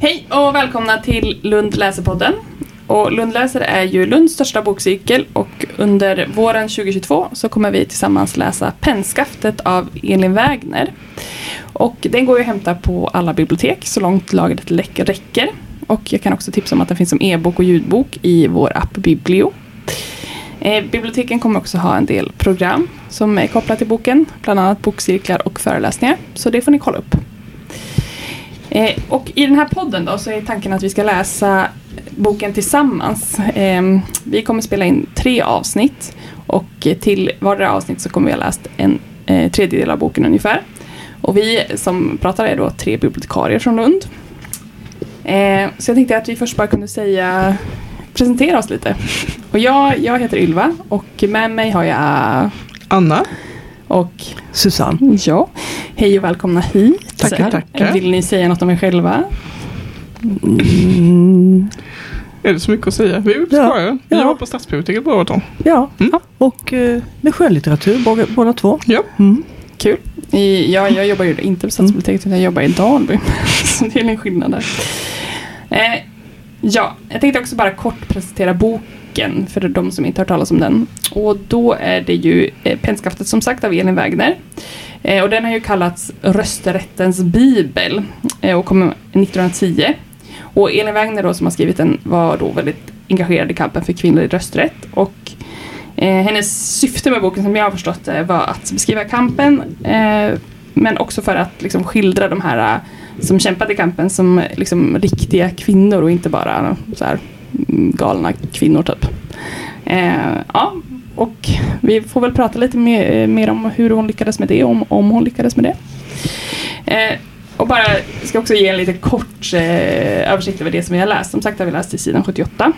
Hej och välkomna till Lund läsepodden. Och Lund läser är ju Lunds största bokcirkel och under våren 2022 så kommer vi tillsammans läsa Pennskaftet av Elin Wägner. Och den går ju att hämta på alla bibliotek så långt lagret räcker. Och jag kan också tipsa om att den finns som e-bok och ljudbok i vår app Biblio. Eh, biblioteken kommer också ha en del program som är kopplade till boken, bland annat bokcirklar och föreläsningar. Så det får ni kolla upp. Eh, och i den här podden då så är tanken att vi ska läsa boken tillsammans. Eh, vi kommer spela in tre avsnitt och till vardera avsnitt så kommer vi ha läst en eh, tredjedel av boken ungefär. Och vi som pratar är då tre bibliotekarier från Lund. Eh, så jag tänkte att vi först bara kunde säga presentera oss lite. Och jag, jag heter Ylva och med mig har jag Anna. Och Susanne. Ja. Hej och välkomna hit. Tackar, tackar. Vill ni säga något om er själva? Mm. Är det så mycket att säga? Vi är. Ja. Vi ja. jobbar på Stadsbiblioteket båda två. Ja, mm. och uh, med skönlitteratur båda, båda två. Ja. Mm. Kul. I, ja, jag jobbar ju inte på Stadsbiblioteket utan jag jobbar i Dalby. så det är en skillnad där. Eh, ja, jag tänkte också bara kort presentera boken för de som inte har hört talas om den. Och då är det ju eh, Pennskaftet som sagt av Elin Wägner. Eh, och den har ju kallats Rösträttens bibel eh, och kom 1910. Och Elin Wägner då som har skrivit den var då väldigt engagerad i kampen för kvinnlig rösträtt. Och eh, hennes syfte med boken som jag har förstått det var att beskriva kampen eh, men också för att liksom, skildra de här eh, som kämpade i kampen som liksom, riktiga kvinnor och inte bara så här, galna kvinnor typ. Eh, ja, och vi får väl prata lite mer, eh, mer om hur hon lyckades med det, om, om hon lyckades med det. Eh, och bara, jag ska också ge en lite kort eh, översikt över det som vi har läst. Som sagt har vi läst till sidan 78.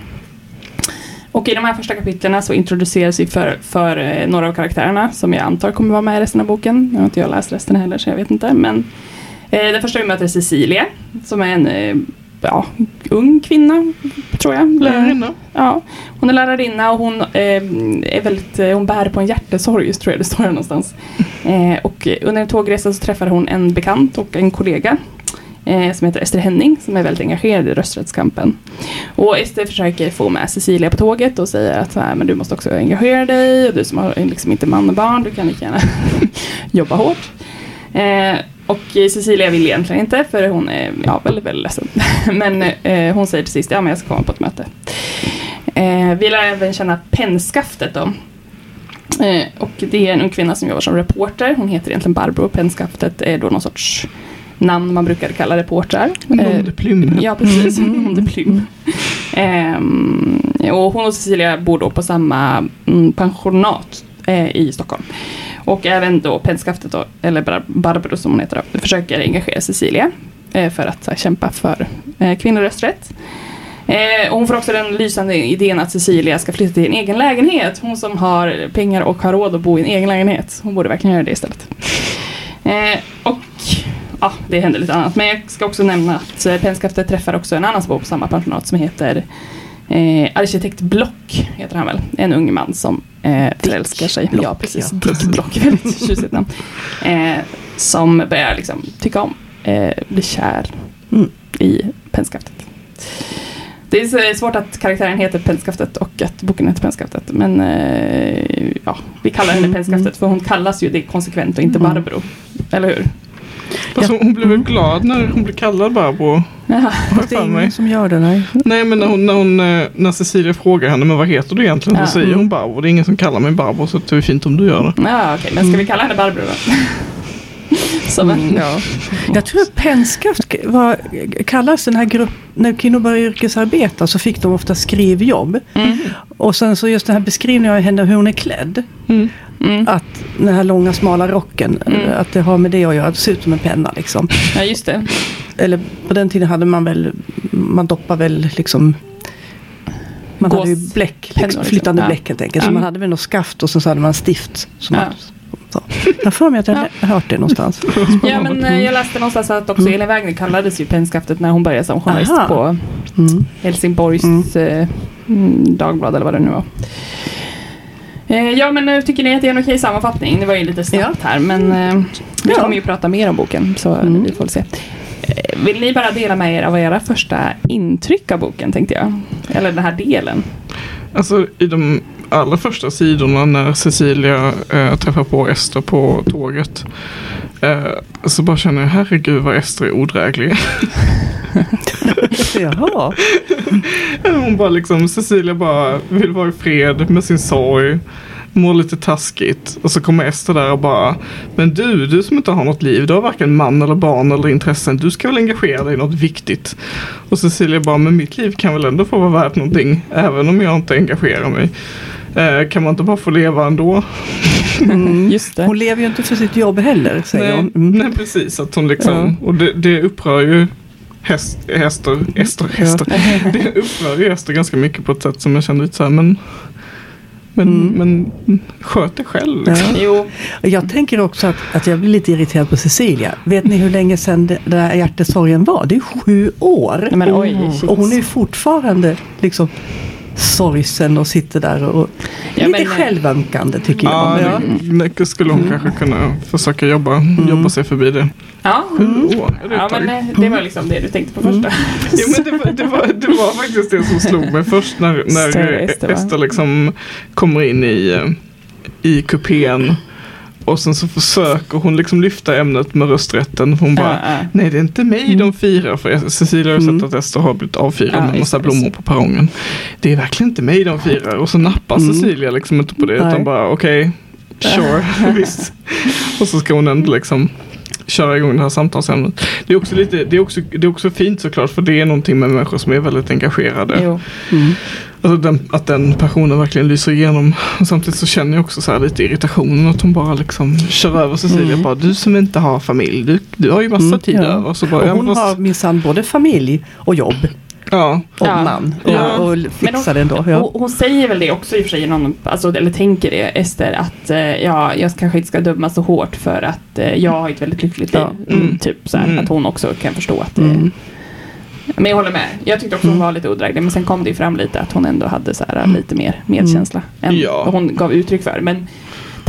Och i de här första kapitlen så introduceras vi för, för eh, några av karaktärerna som jag antar kommer vara med i resten av boken. Nu har inte jag läst resten heller så jag vet inte. Men eh, den första vi möter är Cecilia som är en eh, ja, ung kvinna, tror jag. Lärarinna. Ja, hon är lärarinna och hon, eh, är väldigt, hon bär på en hjärtesorg, tror jag det står här någonstans. Eh, och under en tågresa så träffar hon en bekant och en kollega eh, som heter Ester Henning som är väldigt engagerad i rösträttskampen. Och Ester försöker få med Cecilia på tåget och säger att här, men du måste också engagera dig och du som har liksom inte man och barn, du kan lika gärna jobba hårt. Eh, och Cecilia vill egentligen inte för hon är ja, väldigt, väldigt ledsen. Men eh, hon säger till sist, ja men jag ska komma på ett möte. Eh, vi lär även känna Pennskaftet då. Eh, och det är en ung kvinna som jobbar som reporter. Hon heter egentligen Barbro. Pennskaftet är då någon sorts namn man brukar kalla reportrar. Nom de plume. Ja, precis. Nom de plume. Eh, och hon och Cecilia bor då på samma mm, pensionat eh, i Stockholm. Och även då Pennskaftet, då, eller Barbro som hon heter, då, försöker engagera Cecilia eh, för att här, kämpa för eh, kvinnorösträtt. Eh, hon får också den lysande idén att Cecilia ska flytta till en egen lägenhet. Hon som har pengar och har råd att bo i en egen lägenhet. Hon borde verkligen göra det istället. Eh, och ja, det händer lite annat. Men jag ska också nämna att eh, Penskaftet Pennskaftet träffar också en annan som bor på samma pensionat som heter Eh, arkitekt Block heter han väl. En ung man som eh, förälskar sig. Block, ja, precis. ja. Dick Block, väldigt tjusigt namn. Eh, som börjar liksom tycka om, eh, bli kär Mm. i Pennskaftet. Det är svårt att karaktären heter Pennskaftet och att boken heter Pennskaftet. Men eh, ja, vi kallar henne Mm, Pennskaftet för hon kallas ju det konsekvent och inte Mm. Barbro. Eller hur? Fast hon, blev väl glad när hon blev kallad Barbro. Jag Det är ingen som gör det, nej. Nej men när, hon, när, hon, eh, när Cecilia frågar henne men vad heter du egentligen? Ja. Så säger hon Barbro. Det är ingen som kallar mig Barbro så det är fint om du gör det. Ja, okej. Men ska vi kalla henne Barbro då? Som Mm. Ja. Jag tror att Pennskaft var, kallas den här gruppen, när kvinnor började yrkesarbeta så fick de ofta skrivjobb. Mm. Och sen så just den här beskrivningen av henne hur hon är klädd. Mm. Mm. Att den här långa smala rocken, Mm. att det har med det att göra. Det ser ut som en penna liksom. Ja, just det. Eller på den tiden hade man väl, man doppar väl liksom man hade ju bläck, liksom. flytande Ja. bläck helt enkelt. Så Ja. man hade väl något skaft och så hade man stift. Som Ja. man, så. Jag har för mig att jag har hört det någonstans. Ja, men eh, jag läste någonstans att också Elin Wägner kallades ju Pennskaftet när hon började som journalist Aha. på Mm. Helsingborgs Mm. eh, mm, Dagblad eller vad det nu var. Eh, ja, men tycker ni att det är en okej sammanfattning? Det var ju lite snabbt här, men eh, vi Ja. kommer ju prata mer om boken, så Mm. vi får se. Vill ni bara dela med er av era första intryck av boken tänkte jag? Eller den här delen? Alltså i de allra första sidorna när Cecilia eh, träffar på Ester på tåget. Eh, så bara känner jag herregud vad Ester är odräglig. Jaha. Hon bara liksom, Cecilia bara vill vara i fred med sin sorg. Mår lite taskigt. Och så kommer Ester där och bara Men du, du som inte har något liv. Du har varken man eller barn eller intressen. Du ska väl engagera dig i något viktigt. Och Cecilia bara Men mitt liv kan väl ändå få vara värt någonting. Även om jag inte engagerar mig. Eh, kan man inte bara få leva ändå? Just det. Hon lever ju inte för sitt jobb heller, säger Nej, hon. Mm. nej precis. Att hon liksom, Och det, det upprör ju häst, häster, Ester, häster. Det upprör ju Ester ganska mycket på ett sätt som jag kände lite så här, men men, Mm. men sköt dig själv. Liksom. Ja. Jo, Jag tänker också att, att jag blir lite irriterad på Cecilia. Vet ni hur länge sedan det- den här hjärtesorgen var? Det är sju år. Men oj, shit. och hon är ju fortfarande liksom sorgsen och sitter där och Ja, lite men- självömkande tycker jag. Ja, det, skulle hon kanske kunna försöka jobba, Mm. jobba sig förbi det. ja. Sju år, det ja men eh, det var liksom det du tänkte på första. Ja, men det, var, det, var, det var faktiskt det som slog mig först när, när eh? Ester liksom kommer in i, eh, i kupén. Och sen så försöker hon liksom lyfta ämnet med rösträtten. Hon bara, Ja, ja. nej det är inte mig de firar. För Cecilia har ju Mm. sett att Ester har blivit avfirad Ja, med massa blommor på perrongen. Det är verkligen inte mig de firar. Och så nappar Mm. Cecilia liksom inte på det. Utan bara, okej, sure, visst. Och så ska hon ändå liksom köra igång det här samtalsämnet. Det är också, lite, det är också, det är också fint såklart för det är någonting med människor som är väldigt engagerade. Jo. Mm. Alltså den, att den personen verkligen lyser igenom. Och samtidigt så känner jag också så här lite irritationen att hon bara liksom kör över Cecilia. Mm. Bara, du som inte har familj, du, du har ju massa Mm, tid ja. över. Så bara, Och hon fast- har minsann både familj och jobb ja, och Ja. man. Och, Ja. och fixar det ändå. Ja. Och hon säger väl det också i och för sig, någon, alltså, eller tänker det, Ester, att eh, ja, jag kanske inte ska döma så hårt för att eh, jag har ett väldigt lyckligt liv. Ja. Mm. Mm. Typ så här, Mm. att hon också kan förstå att det Mm. Men jag håller med. Jag tyckte också hon Mm. var lite odräglig. Men sen kom det ju fram lite att hon ändå hade så här, lite mer medkänsla. Än Ja. vad hon gav uttryck för. Men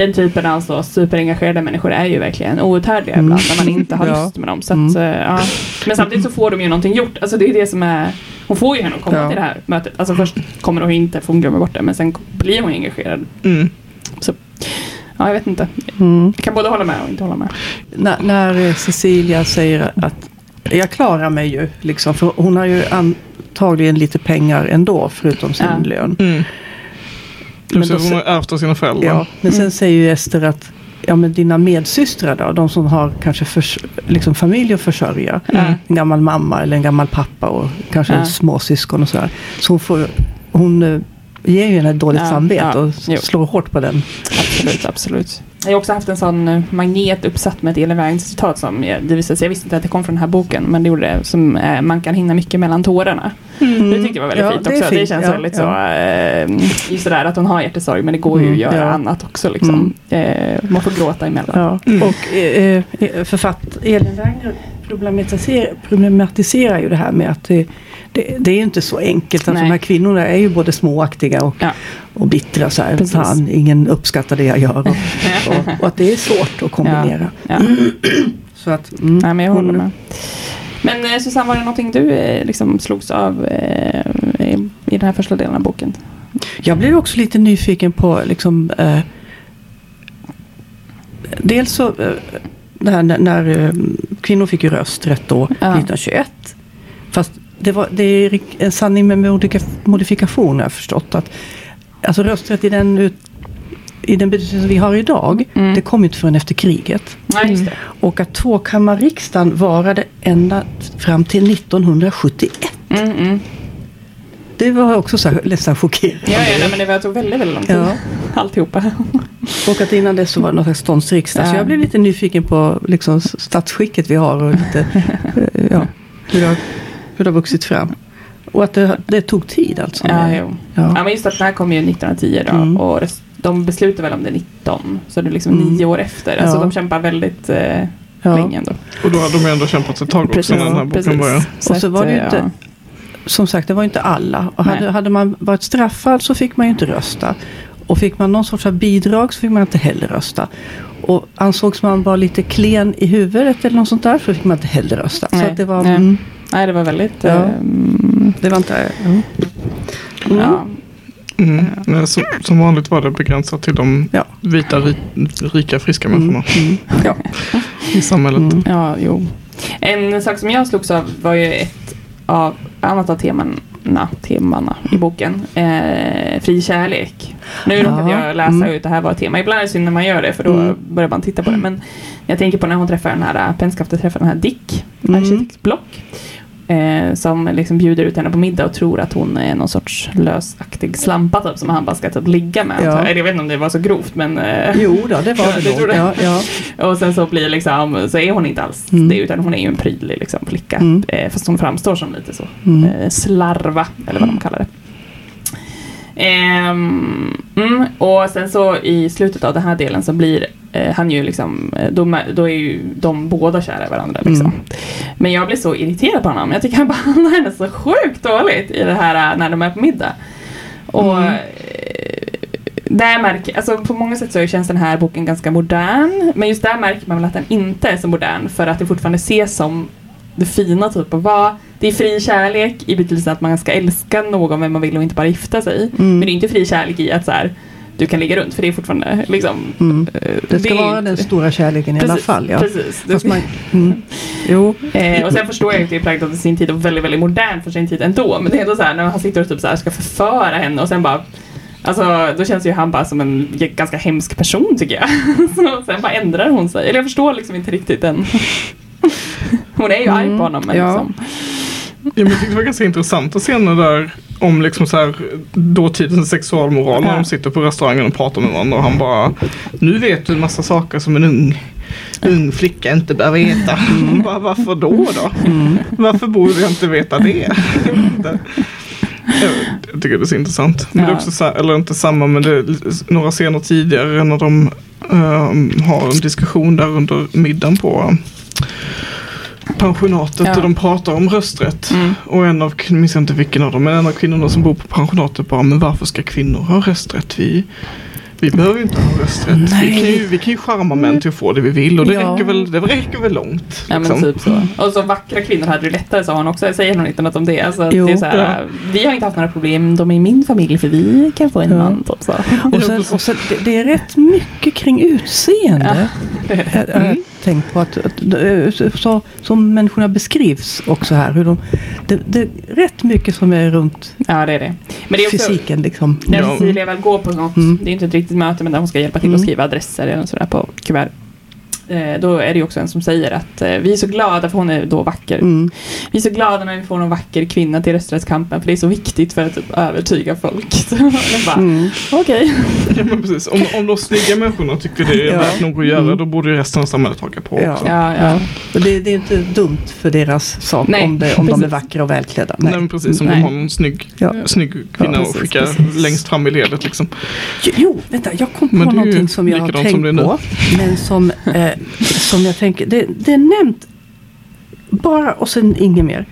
den typen av så superengagerade människor är ju verkligen outhärdliga Mm. ibland. När man inte har Ja. lust med dem. Så att, Mm. eh, ja. Men samtidigt så får de ju någonting gjort. Alltså det är det som är... Hon får ju henne att komma Ja. till det här mötet. Alltså först kommer hon inte, för hon glömmer bort det. Men sen blir hon engagerad. mm. Ja, jag vet inte. Mm. Jag kan både hålla med och inte hålla med. När, när eh, Cecilia säger att jag klarar mig ju, liksom, för hon har ju antagligen lite pengar ändå förutom sin Ja. lön. Mm. Men Så då hon har ärvt av sina föräldrar. Ja, men sen Mm. säger ju Ester att ja, men dina medsystrar då, de som har kanske förs- liksom familj att försörja. Mm. En gammal mamma eller en gammal pappa och kanske en småsyskon och sådär. Så hon, får, hon eh, ger ju henne ett dåligt Ja, samvete ja, och jo. slår hårt på den. Absolut, absolut. Jag har också haft en sån eh, magnet uppsatt med ett Elin Wägner-citat som jag, det visade sig, jag visste inte att det kom från den här boken, men det gjorde det, som eh, man kan hinna mycket mellan tårarna. Det tyckte jag var väldigt Ja, fint det också. Det, fint, känns ja, väldigt ja. så, eh, just det där att hon har hjärtesorg, men det går ju Mm, att göra ja. annat också liksom. Eh, man får gråta emellan. Ja. Mm. Och eh, eh, författ Elin Wägner problematiserar, problematiserar ju det här med att det, det, det är inte så enkelt. Nej. de här kvinnorna är ju både småaktiga och, Ja. och bittra. Så här. Fan, ingen uppskattar det jag gör. Och, och, och att det är svårt att kombinera. Ja. Så att, mm, Nej, men jag håller med. Men eh, Susanne, var det någonting du eh, liksom slogs av eh, i, i den här första delen av boken? Jag blev också lite nyfiken på liksom, eh, dels så eh, när, när eh, kvinnor fick ju rösträtt då, Ja. 1921. Fast det, var, det är en sanning med modifikation har jag förstått. Att, alltså rösträtt i den, ut, i den betydelse vi har idag, Mm. det kom ju inte förrän efter kriget. Det. Och att tvåkammarriksdagen varade ända fram till 1971. Mm, mm. Det var också så här, nästan chockerande. Ja, ja nej, men det var, tog väldigt, väldigt lång tid. Ja. Alltihopa. Och att innan dess så var det någon slags ståndsriksdag. Så Ja. jag blev lite nyfiken på liksom statsskicket vi har och lite, eh, ja, hur, det har, hur det har vuxit fram. Och att det, det tog tid alltså. Ja. Ja. ja. men just att den här kom ju 1910 då. Mm. Och rest, de beslutade väl om det 19. Så det är liksom Mm. nio år efter. Alltså Ja. de kämpar väldigt eh, Ja. länge ändå. Och då har de ändå kämpat ett tag också Precis, när den här boken började. Och så var det ju eh, inte- Som sagt, det var ju inte alla. Och hade, hade man varit straffad så fick man ju inte rösta. Och fick man någon sorts av bidrag så fick man inte heller rösta. Och ansågs man vara lite klen i huvudet eller något sånt där så fick man inte heller rösta. Så Nej, att det var... nej. Mm, Nej, det var väldigt... Ja. ehm, det var inte... Mm. Mm. ja. Mm. Men Som, som vanligt var det begränsat till de Ja. vita, ri, rika, friska Mm. människorna Mm. Ja. i samhället. Mm. Ja, jo. En sak som jag slogs av var ju ett av, annat av temana, temana i boken. Eh, fri kärlek. Nu Ja, råkade jag läsa mm. ut det här var ett tema. Ibland är det synd när man gör det för då Mm. börjar man titta på det. Men jag tänker på när hon träffar den här, Penskafte träffar den här Dick, Mm. arkitekt Block. Eh, som liksom bjuder ut henne på middag och tror att hon är någon sorts lösaktig slampa typ, som han bara ska typ ligga med. Ja. Jag vet inte om det var så grovt men eh, Jo då, det var det nog. Ja, ja. Och sen så blir liksom, så är hon inte alls Mm. det utan hon är ju en prydlig liksom, flicka. Mm. Eh, fast hon framstår som lite så Mm. eh, slarva eller vad de kallar det. Ehm, mm, och sen så i slutet av den här delen så blir eh, han ju liksom, eh, då, då är ju de båda kära i varandra liksom. Mm. Men jag blir så irriterad på honom. Jag tycker han behandlar henne så sjukt dåligt i det här eh, när de är på middag. Och Mm. eh, där märker, alltså på många sätt så känns den här boken ganska modern. Men just där märker man väl att den inte är så modern för att det fortfarande ses som det fina typ av vad det är fri kärlek i betydelsen att man ska älska någon vem man vill och inte bara gifta sig. Mm. Men det är inte fri kärlek i att så här, du kan ligga runt för det är fortfarande liksom Mm. eh, Det ska är vara inte- den stora kärleken i alla Precis, fall. Ja. Precis. Fast man, mm. Jo. Eh, och sen förstår jag att det är präglat av sin tid och väldigt, väldigt modern för sin tid ändå. Men det är ändå så här när han sitter och typ så här ska förföra henne och sen bara Alltså då känns ju han bara som en ganska hemsk person tycker jag. Så sen bara ändrar hon sig. Eller jag förstår liksom inte riktigt den. Hon är ju arg Mm, på honom men ja. liksom. Ja, men jag tyckte det var ganska intressanta scener där om liksom så här dåtidens sexualmoral när Ja. de sitter på restaurangen och pratar med varandra och han bara Nu vet du en massa saker som en ung, ung flicka inte bör veta. Hon bara, varför då då? Mm. Varför borde jag inte veta det? Jag, tycker det är så intressant. Men det är också, eller inte samma men det är några scener tidigare när de ehm, har en diskussion där under middagen på pensionatet Ja. och de pratar om rösträtt. Mm. Och en av, nu minns jag inte vilken av dem, men en av kvinnorna som bor på pensionatet bara, men varför ska kvinnor ha rösträtt? Vi, vi behöver ju inte ha rösträtt. Vi kan, ju, vi kan ju charma män till att få det vi vill och det, Ja. räcker, väl, det räcker väl långt. Ja men liksom. typ så. Och så vackra kvinnor hade det lättare sa hon också. Säger hon inte något om det? Alltså, Jo, det är så här, ja. Vi har inte haft några problem. De är i min familj för vi kan få en Ja. man. Typ så. Och sen, och sen, det, det är rätt mycket kring utseende. Jag, jag har Mm. Tänkt på att, att eh, så, som människorna beskrivs också här. Hur de, det, det är rätt mycket som är runt Ja det är det. Men det är också, fysiken liksom. När. Cecilia väl går på något, Mm. det är inte ett riktigt möte men där hon ska hjälpa till Mm. att skriva adresser eller sådär på kuvert. Eh, då är det ju också en som säger att eh, vi är så glada, för hon är då vacker. Mm. Vi är så glada när vi får någon vacker kvinna till rösträttskampen för det är så viktigt för att typ, övertyga folk. Bara, Mm. okej. Ja, men precis. Om, om de snygga människorna tycker det är Ja. värt nog att göra, Mm. då borde ju resten av samhället haka på Ja. också. Ja, ja. Ja. Det, det är inte dumt för deras sak Nej, om, det, om de är precis. vackra och välklädda. Nej. men precis, om Nej. de har någon snygg, Ja. snygg kvinna Ja, och precis, skicka precis. längst fram i ledet liksom. Jo, vänta, jag kom på någonting som jag har tänkt på. Men som, eh, som jag tänker, det, det är nämnt bara och sen inget mer.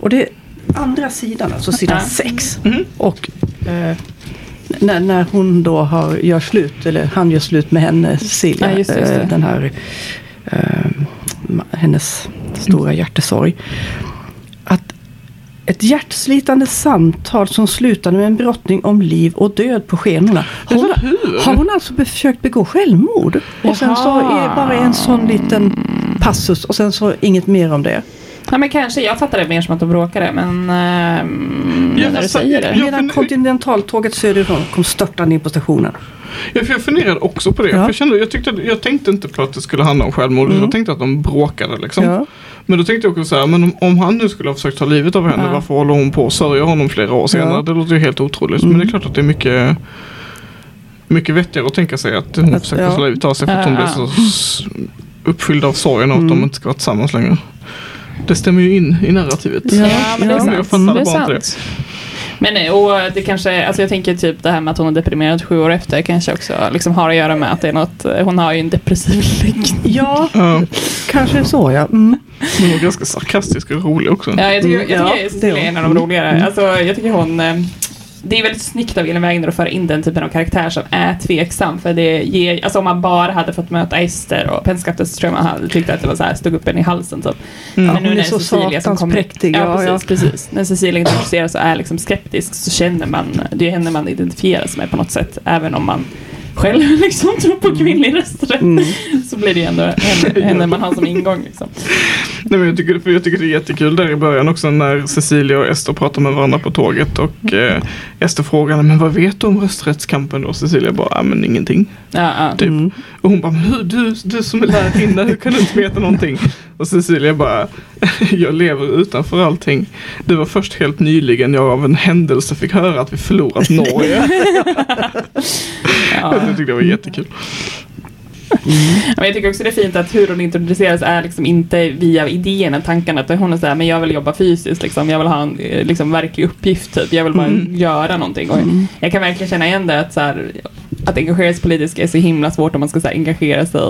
Och det är andra sidan, alltså sidan sex. Mhm. Och eh, när, när hon då har, gör slut, eller han gör slut med henne, Cecilia, Ja, just just eh, den här, eh, hennes stora hjärtesorg. Ett hjärtslitande samtal som slutade med en brottning om liv och död på skenorna. Hon, har hon alltså försökt begå självmord? Och sen så är det bara en sån liten passus och sen så inget mer om det. Ja, men kanske, jag fattar det mer som att de bråkade men ehm, Ja, när du säger det. Medan kontinentaltåget söderifrån kom störtande in på stationen. Ja, för jag funderade också på det. Ja. För jag, kände, jag, tyckte, jag tänkte inte på att det skulle handla om självmord. Mm. Jag tänkte att de bråkade liksom. Ja. Men då tänkte jag också så här, men om, om han nu skulle ha försökt ta livet av henne, Ja. varför håller hon på att sörja honom flera år senare? Ja. Det låter ju helt otroligt. Mm. Men det är klart att det är mycket, mycket vettigare att tänka sig att hon Att- försöker ja. ta livet av sig för att hon Ja, blir ja. så uppfylld av sorgen av att Mm. de inte ska vara tillsammans längre. Det stämmer ju in i narrativet. Ja, men det är sant. Jag fattade det är bara inte sant. Men nej, och det kanske, alltså jag tänker typ det här med att hon är deprimerad sju år efter kanske också liksom har att göra med att det är något, hon har ju en depressiv läggning. ja, Ja, kanske så ja. Mm. hon var ganska sarkastisk och rolig också. Ja, jag tycker, jag Ja, tycker det Cecilia är är en av de hon. roligare. Mm. Alltså, jag tycker hon, eh, det är väldigt snyggt av Elin Wägner att föra in den typen av karaktär som är tveksam. För det ger, alltså om man bara hade fått möta Ester och Penskapten så tror jag man hade tyckt att det var så här, stod upp en i halsen typ. Mm. Men nu när så Cecilia som kommer präktig. Ja, Ja, precis, precis. När Cecilia introduceras och är liksom skeptisk så känner man, det är henne man identifierar sig med på något sätt. Även om man själv liksom tror på kvinnlig rösträtt. Mm. Så blir det ju ändå henne, henne man har som ingång liksom. Nej, men jag, tycker, för jag tycker det är jättekul där i början också när Cecilia och Ester pratar med varandra på tåget och eh, Ester frågar henne, men vad vet du om rösträttskampen då? Cecilia bara, ja men ingenting. Ja, ja. Typ. Mm. Och hon bara, hur, du, du som är lärarinna, hur kan du inte veta någonting? Och Cecilia bara, jag lever utanför allting. Det var först helt nyligen jag av en händelse fick höra att vi förlorat Norge. ja. Jag tyckte det var jättekul. Ja, Men jag tycker också det är fint att hur hon introduceras är liksom inte via idéerna, tankarna. Att hon är såhär, men jag vill jobba fysiskt, liksom. jag vill ha en eh, liksom, verklig uppgift, typ. jag vill bara Mm. göra någonting. Och Mm. jag kan verkligen känna igen det, att, så här, att engagera sig politiskt är så himla svårt om man ska så här, engagera sig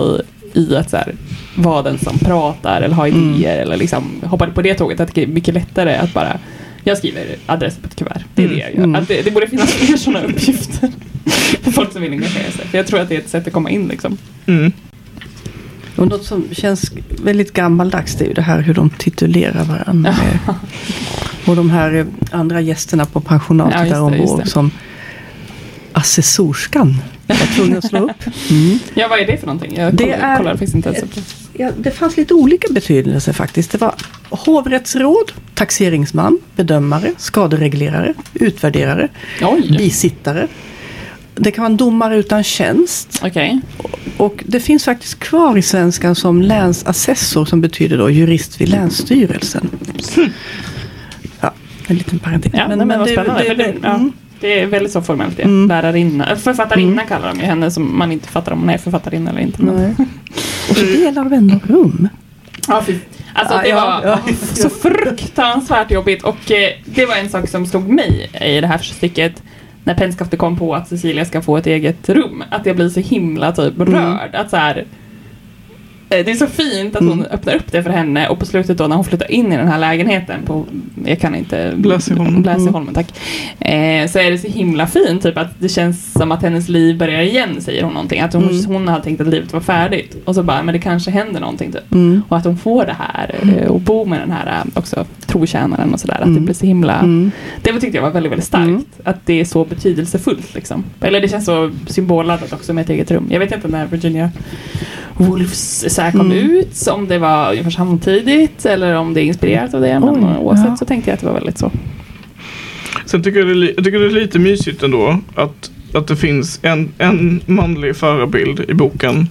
i att så här, vara den som pratar eller ha Mm. idéer eller liksom hoppa på det tåget. Att det är mycket lättare att bara jag skriver adress på ett kuvert. Det är Mm. det jag gör. Mm. Att det, det borde finnas fler sådana uppgifter för folk som vill engagera sig. För jag tror att det är ett sätt att komma in liksom. Mm. Och något som känns väldigt gammaldags det är ju det här hur de titulerar varandra. Och de här andra gästerna på pensionatet Ja, där ombord som assessorskan var tvungen att slå upp. Mm. Ja, vad är det för någonting? Jag Det kollar, är- kollar faktiskt inte ens det. Ja, det fanns lite olika betydelser faktiskt. Det var hovrättsråd, taxeringsman, bedömare, skadereglerare, utvärderare, Oj, bisittare. Det kan vara en domare utan tjänst. okej. Och det finns faktiskt kvar i svenskan som länsassessor som betyder då jurist vid länsstyrelsen. Ja, en liten parentes. Ja, men, men vad det- det- det, det- ja, mm. Det är väldigt så formellt det. Mm. Lärarinna. Författarinna Mm. kallar de ju henne som man inte fattar om hon är författarinna eller inte. Nej. Och så delar av en rum. ja, fy. Alltså Ja, det var ja. så fruktansvärt jobbigt och eh, det var en sak som slog mig i det här stycket när Penskafte kom på att Cecilia ska få ett eget rum. Att jag blir så himla typ Mm. rörd. Att så här, det är så fint att hon Mm. öppnar upp det för henne och på slutet då när hon flyttar in i den här lägenheten på, jag kan inte, Bläsingholmen. Bläsingholmen, tack. Eh, så är det så himla fint, typ att det känns som att hennes liv börjar igen, säger hon någonting. Att hon, Mm. hon hade tänkt att livet var färdigt. Och så bara, men det kanske händer någonting typ. Mm. Och att hon får det här eh, och bo med den här eh, också trotjänaren och sådär. Att det Mm. blir så himla... Mm. Det tyckte jag var väldigt, väldigt starkt. Mm. Att det är så betydelsefullt liksom. Eller det känns så symbolladdat också med ett eget rum. Jag vet inte när Virginia Woolfs så här kom Mm. ut, om det var ungefär samtidigt eller om det är inspirerat av det. Men Oj, oavsett ja. så tänkte jag att det var väldigt så. Sen tycker jag, det jag tycker det är lite mysigt ändå att, att det finns en, en manlig förebild i boken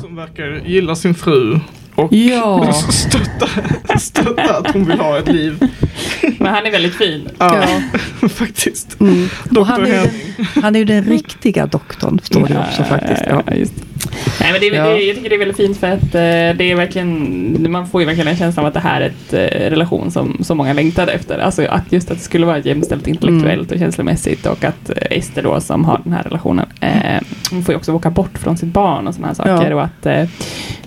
som verkar gilla sin fru och Ja. stötta, stötta att hon vill ha ett liv. Men han är väldigt fin. Ja, Ja. faktiskt. Mm. Och han, är ju Henning. den, han är ju den riktiga doktorn, står det också faktiskt. Ja, Ja. ja, just. Nej, men det, är- Ja. det, jag tycker det är väldigt fint för att eh, det är verkligen, man får ju verkligen en känsla av att det här är ett eh, relation som så många längtade efter. Alltså att just att det skulle vara jämställt intellektuellt och känslomässigt och att eh, Ester då som har den här relationen, eh, hon får ju också åka bort från sitt barn och sådana här saker. Ja. Och att, eh,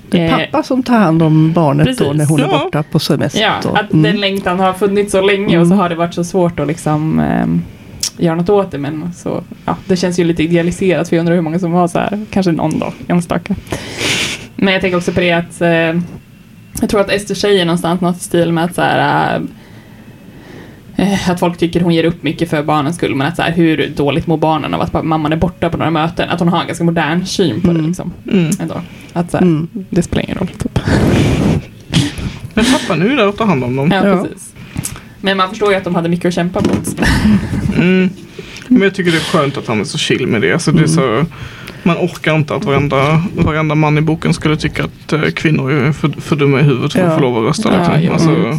Det är pappa som tar hand om barnet då Precis. när hon är Ja. borta på semester. Ja, då. att Mm. den längtan har funnits så länge och så Mm. har det varit så svårt att liksom eh, göra något åt det. Men så, ja, det känns ju lite idealiserat för jag undrar hur många som var så här, kanske någon dag, enstaka. Men jag tänker också på det att eh, jag tror att Ester säger någonstans något i stil med att så här, eh, att folk tycker hon ger upp mycket för barnens skull men att så här, hur dåligt mår barnen av att mamman är borta på några möten. Att hon har en ganska modern syn på det Mm. liksom. Mm. Ändå. Att så här, Mm. det spelar ingen roll typ. Men pappan är ju där och tar hand om dem. Ja. precis. Men man förstår ju att de hade mycket att kämpa mot. Mm. Men jag tycker det är skönt att han är så chill med det. Alltså det är så, man orkar inte att varenda, varenda man i boken skulle tycka att eh, kvinnor är för, för dumma i huvudet för Ja. att få lov att rösta. Ja, Liksom. jo. alltså, Mm.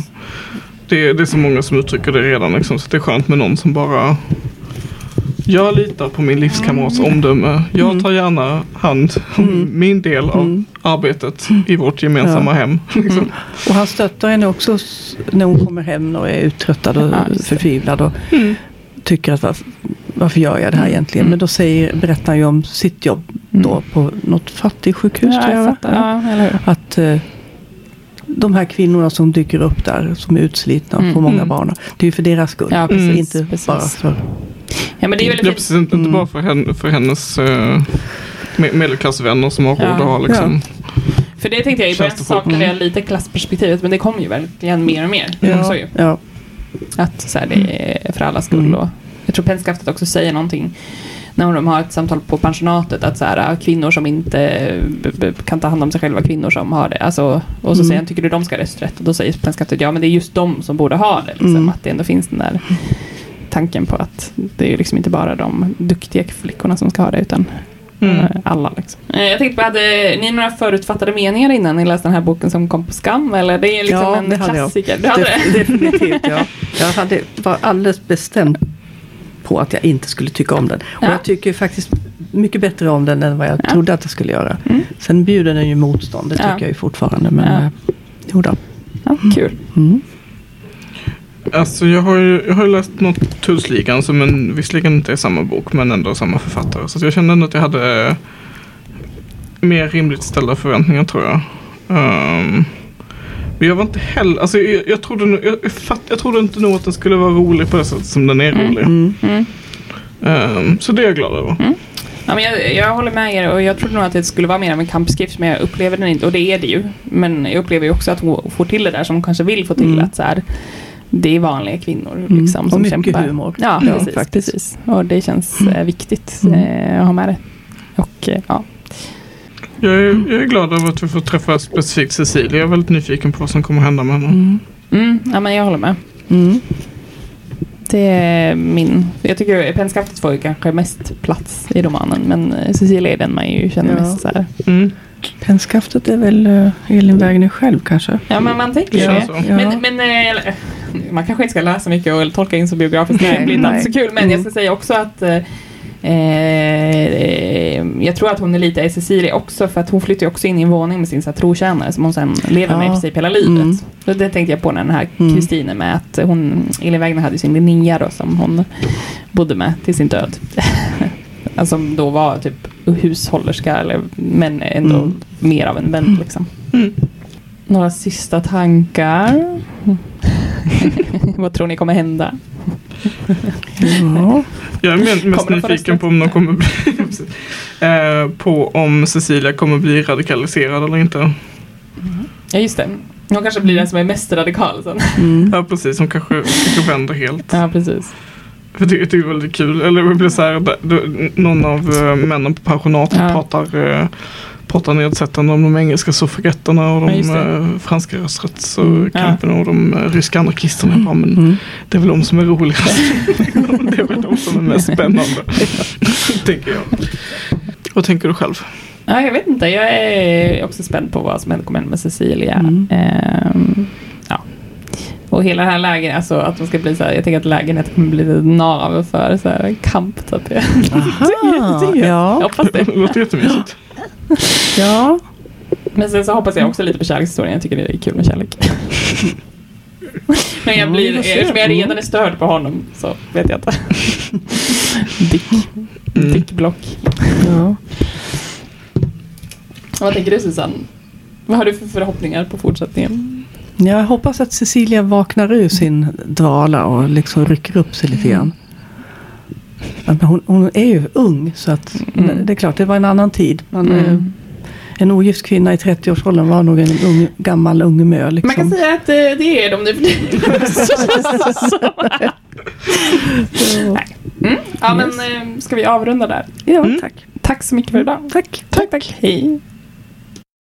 det, det är så många som uttrycker det redan. Liksom, så det är skönt med någon som bara jag litar på min livskamrats omdöme. Jag Mm. tar gärna hand om Mm. min del av Mm. arbetet i vårt gemensamma Ja. hem. Liksom. Och han stöttar henne också när hon kommer hem och är uttröttad och Ja, förtvivlad. Och Mm. tycker att varför, varför gör jag det här egentligen? Mm. Men då säger, berättar han ju om sitt jobb då på något fattigsjukhus ja, jag. jag? Att eh, de här kvinnorna som dyker upp där som är utslitna och Mm. får många Mm. barn. Det är ju för deras skull. Ja, precis. Inte precis. bara för... Ja, men det är väldigt precis inte, Mm. bara för, henne, för hennes uh, medelklassvänner som har råd Ja. att ha liksom. För det tänkte jag i början saknade jag Mm. lite klassperspektivet men det kommer ju verkligen mer och mer. Så ju. ja. Att så här, det är för alla skull. Mm. Och jag tror Pennskaftet också säger någonting när de har ett samtal på pensionatet att så här, kvinnor som inte kan ta hand om sig själva, kvinnor som har det. Alltså, och så Mm. säger han, tycker du de ska ha rösträtt? Och då säger Pennskaftet, ja men det är just de som borde ha det. Liksom, Mm. Att det ändå finns den där tanken på att det är liksom inte bara de duktiga flickorna som ska ha det utan Mm. eh, alla. Liksom. Eh, Jag tänkte på, hade ni några förutfattade meningar innan ni läste den här boken som kom på skam? Eller det är liksom Ja, en det hade jag. klassiker. Du hade Def- det? definitivt, ja. Jag hade, var alldeles bestämd på att jag inte skulle tycka om den. Och Ja. jag tycker faktiskt mycket bättre om den än vad jag Ja. trodde att jag skulle göra. Mm. Sen bjuder den ju motstånd, det tycker Ja. jag ju fortfarande. Men Ja. ja. jo då. Ja, kul. Mm. Alltså jag har ju jag har läst något Tullsligan som en, visserligen inte är samma bok men ändå samma författare. Så jag kände ändå att jag hade mer rimligt ställda förväntningar tror jag. Ehm, men jag var inte heller, alltså jag, jag, trodde, nog- jag, jag, fatt, jag trodde inte nog att den skulle vara rolig på det sättet som den är Mm. rolig. Mm. Mm. Ehm, så det är jag glad över. Ja, men jag, jag håller med er och jag trodde nog att det skulle vara mer av en kampskrift men jag upplever den inte och det är det ju. Men jag upplever ju också att hon får till det där som hon kanske vill få till. Mm. Att så här, det är vanliga kvinnor Mm. liksom, Och som mycket kämpar. humor. Ja, Ja, precis, faktiskt. precis. Och det känns Mm. eh, viktigt Mm. eh, att ha med det. Och eh, ja. Jag är, jag är glad över att vi får träffa specifikt Cecilia. Jag är väldigt nyfiken på vad som kommer hända med henne. Mm. Mm, ja, men jag håller med. Mm. Det är min... Jag tycker Pennskaftet får ju kanske mest plats i romanen men eh, Cecilia är den man ju känner Ja. mest så här. Mm. Pennskaftet är väl Elin Wägner själv kanske? Ja, men man tänker ju det. så. Ja. Men, men eh, eller, man kanske inte ska läsa mycket och tolka in så biografiskt. Det blir inte så kul. Men Mm. jag ska säga också att eh, eh, jag tror att hon är lite Cecilia också för att hon flyttar ju också in i en våning med sin så här, trotjänare som hon sen lever med i princip hela livet. Mm. Så det tänkte jag på när den här Mm. Kristine med att hon, Elin Wägner hade sin Linnea då som hon bodde med till sin död. alltså som då var typ hushållerska eller, men ändå Mm. mer av en vän liksom. Mm. Några sista tankar? Vad tror ni kommer hända? Ja. Jag är mest Kommer nyfiken på om de kommer bli, eh, på om Cecilia kommer bli radikaliserad eller inte. Ja just det. Hon kanske blir den som är mest radikal sen. Mm. Ja precis, hon kanske, kanske vänder helt. Ja precis. För det, det är väldigt kul. Eller det blir så här, någon av eh, männen på pensionatet Ja. pratar, eh, pratar nedsättande om de engelska suffragetterna och Ja, de det. eh, franska Mm, rösträttskampen och de eh, ryska anarkisterna. Ja, men Mm. det är väl de som är roligast. det är väl de som är mest spännande. tänker jag. Vad tänker du själv? Ja, jag vet inte. Jag är också spänd på vad som händer- kommer hända med Cecilia. Mm. Ehm, ja. Och hela det här läget, alltså att de ska bli så här, jag tänker att lägenheten kommer bli ett nav för så här, kamp. Så att det, Aha, jag ja. hoppas det. Det låter jättemysigt. Ja. Men sen så hoppas jag också lite på kärlekshistorien. Jag tycker det är kul med kärlek. Men jag Ja, blir, se. eftersom jag redan är störd på honom så vet jag inte. Dick. Mm. Dick Block. ja. Vad tänker du Susanne? Vad har du för förhoppningar på fortsättningen? Jag hoppas att Cecilia vaknar ur sin dvala och liksom rycker upp sig lite grann. Hon, hon är ju ung så att Mm. det är klart det var en annan tid. Men, eh, Mm. En ogift kvinna i 30-årsåldern var nog en ung, gammal ung mö. Liksom. Man kan säga att eh, det är de nu för tiden. Mm. Ja men Yes. eh, ska vi avrunda där? Ja, Mm. tack. Tack så mycket för idag. Tack. Tack, tack. Hej.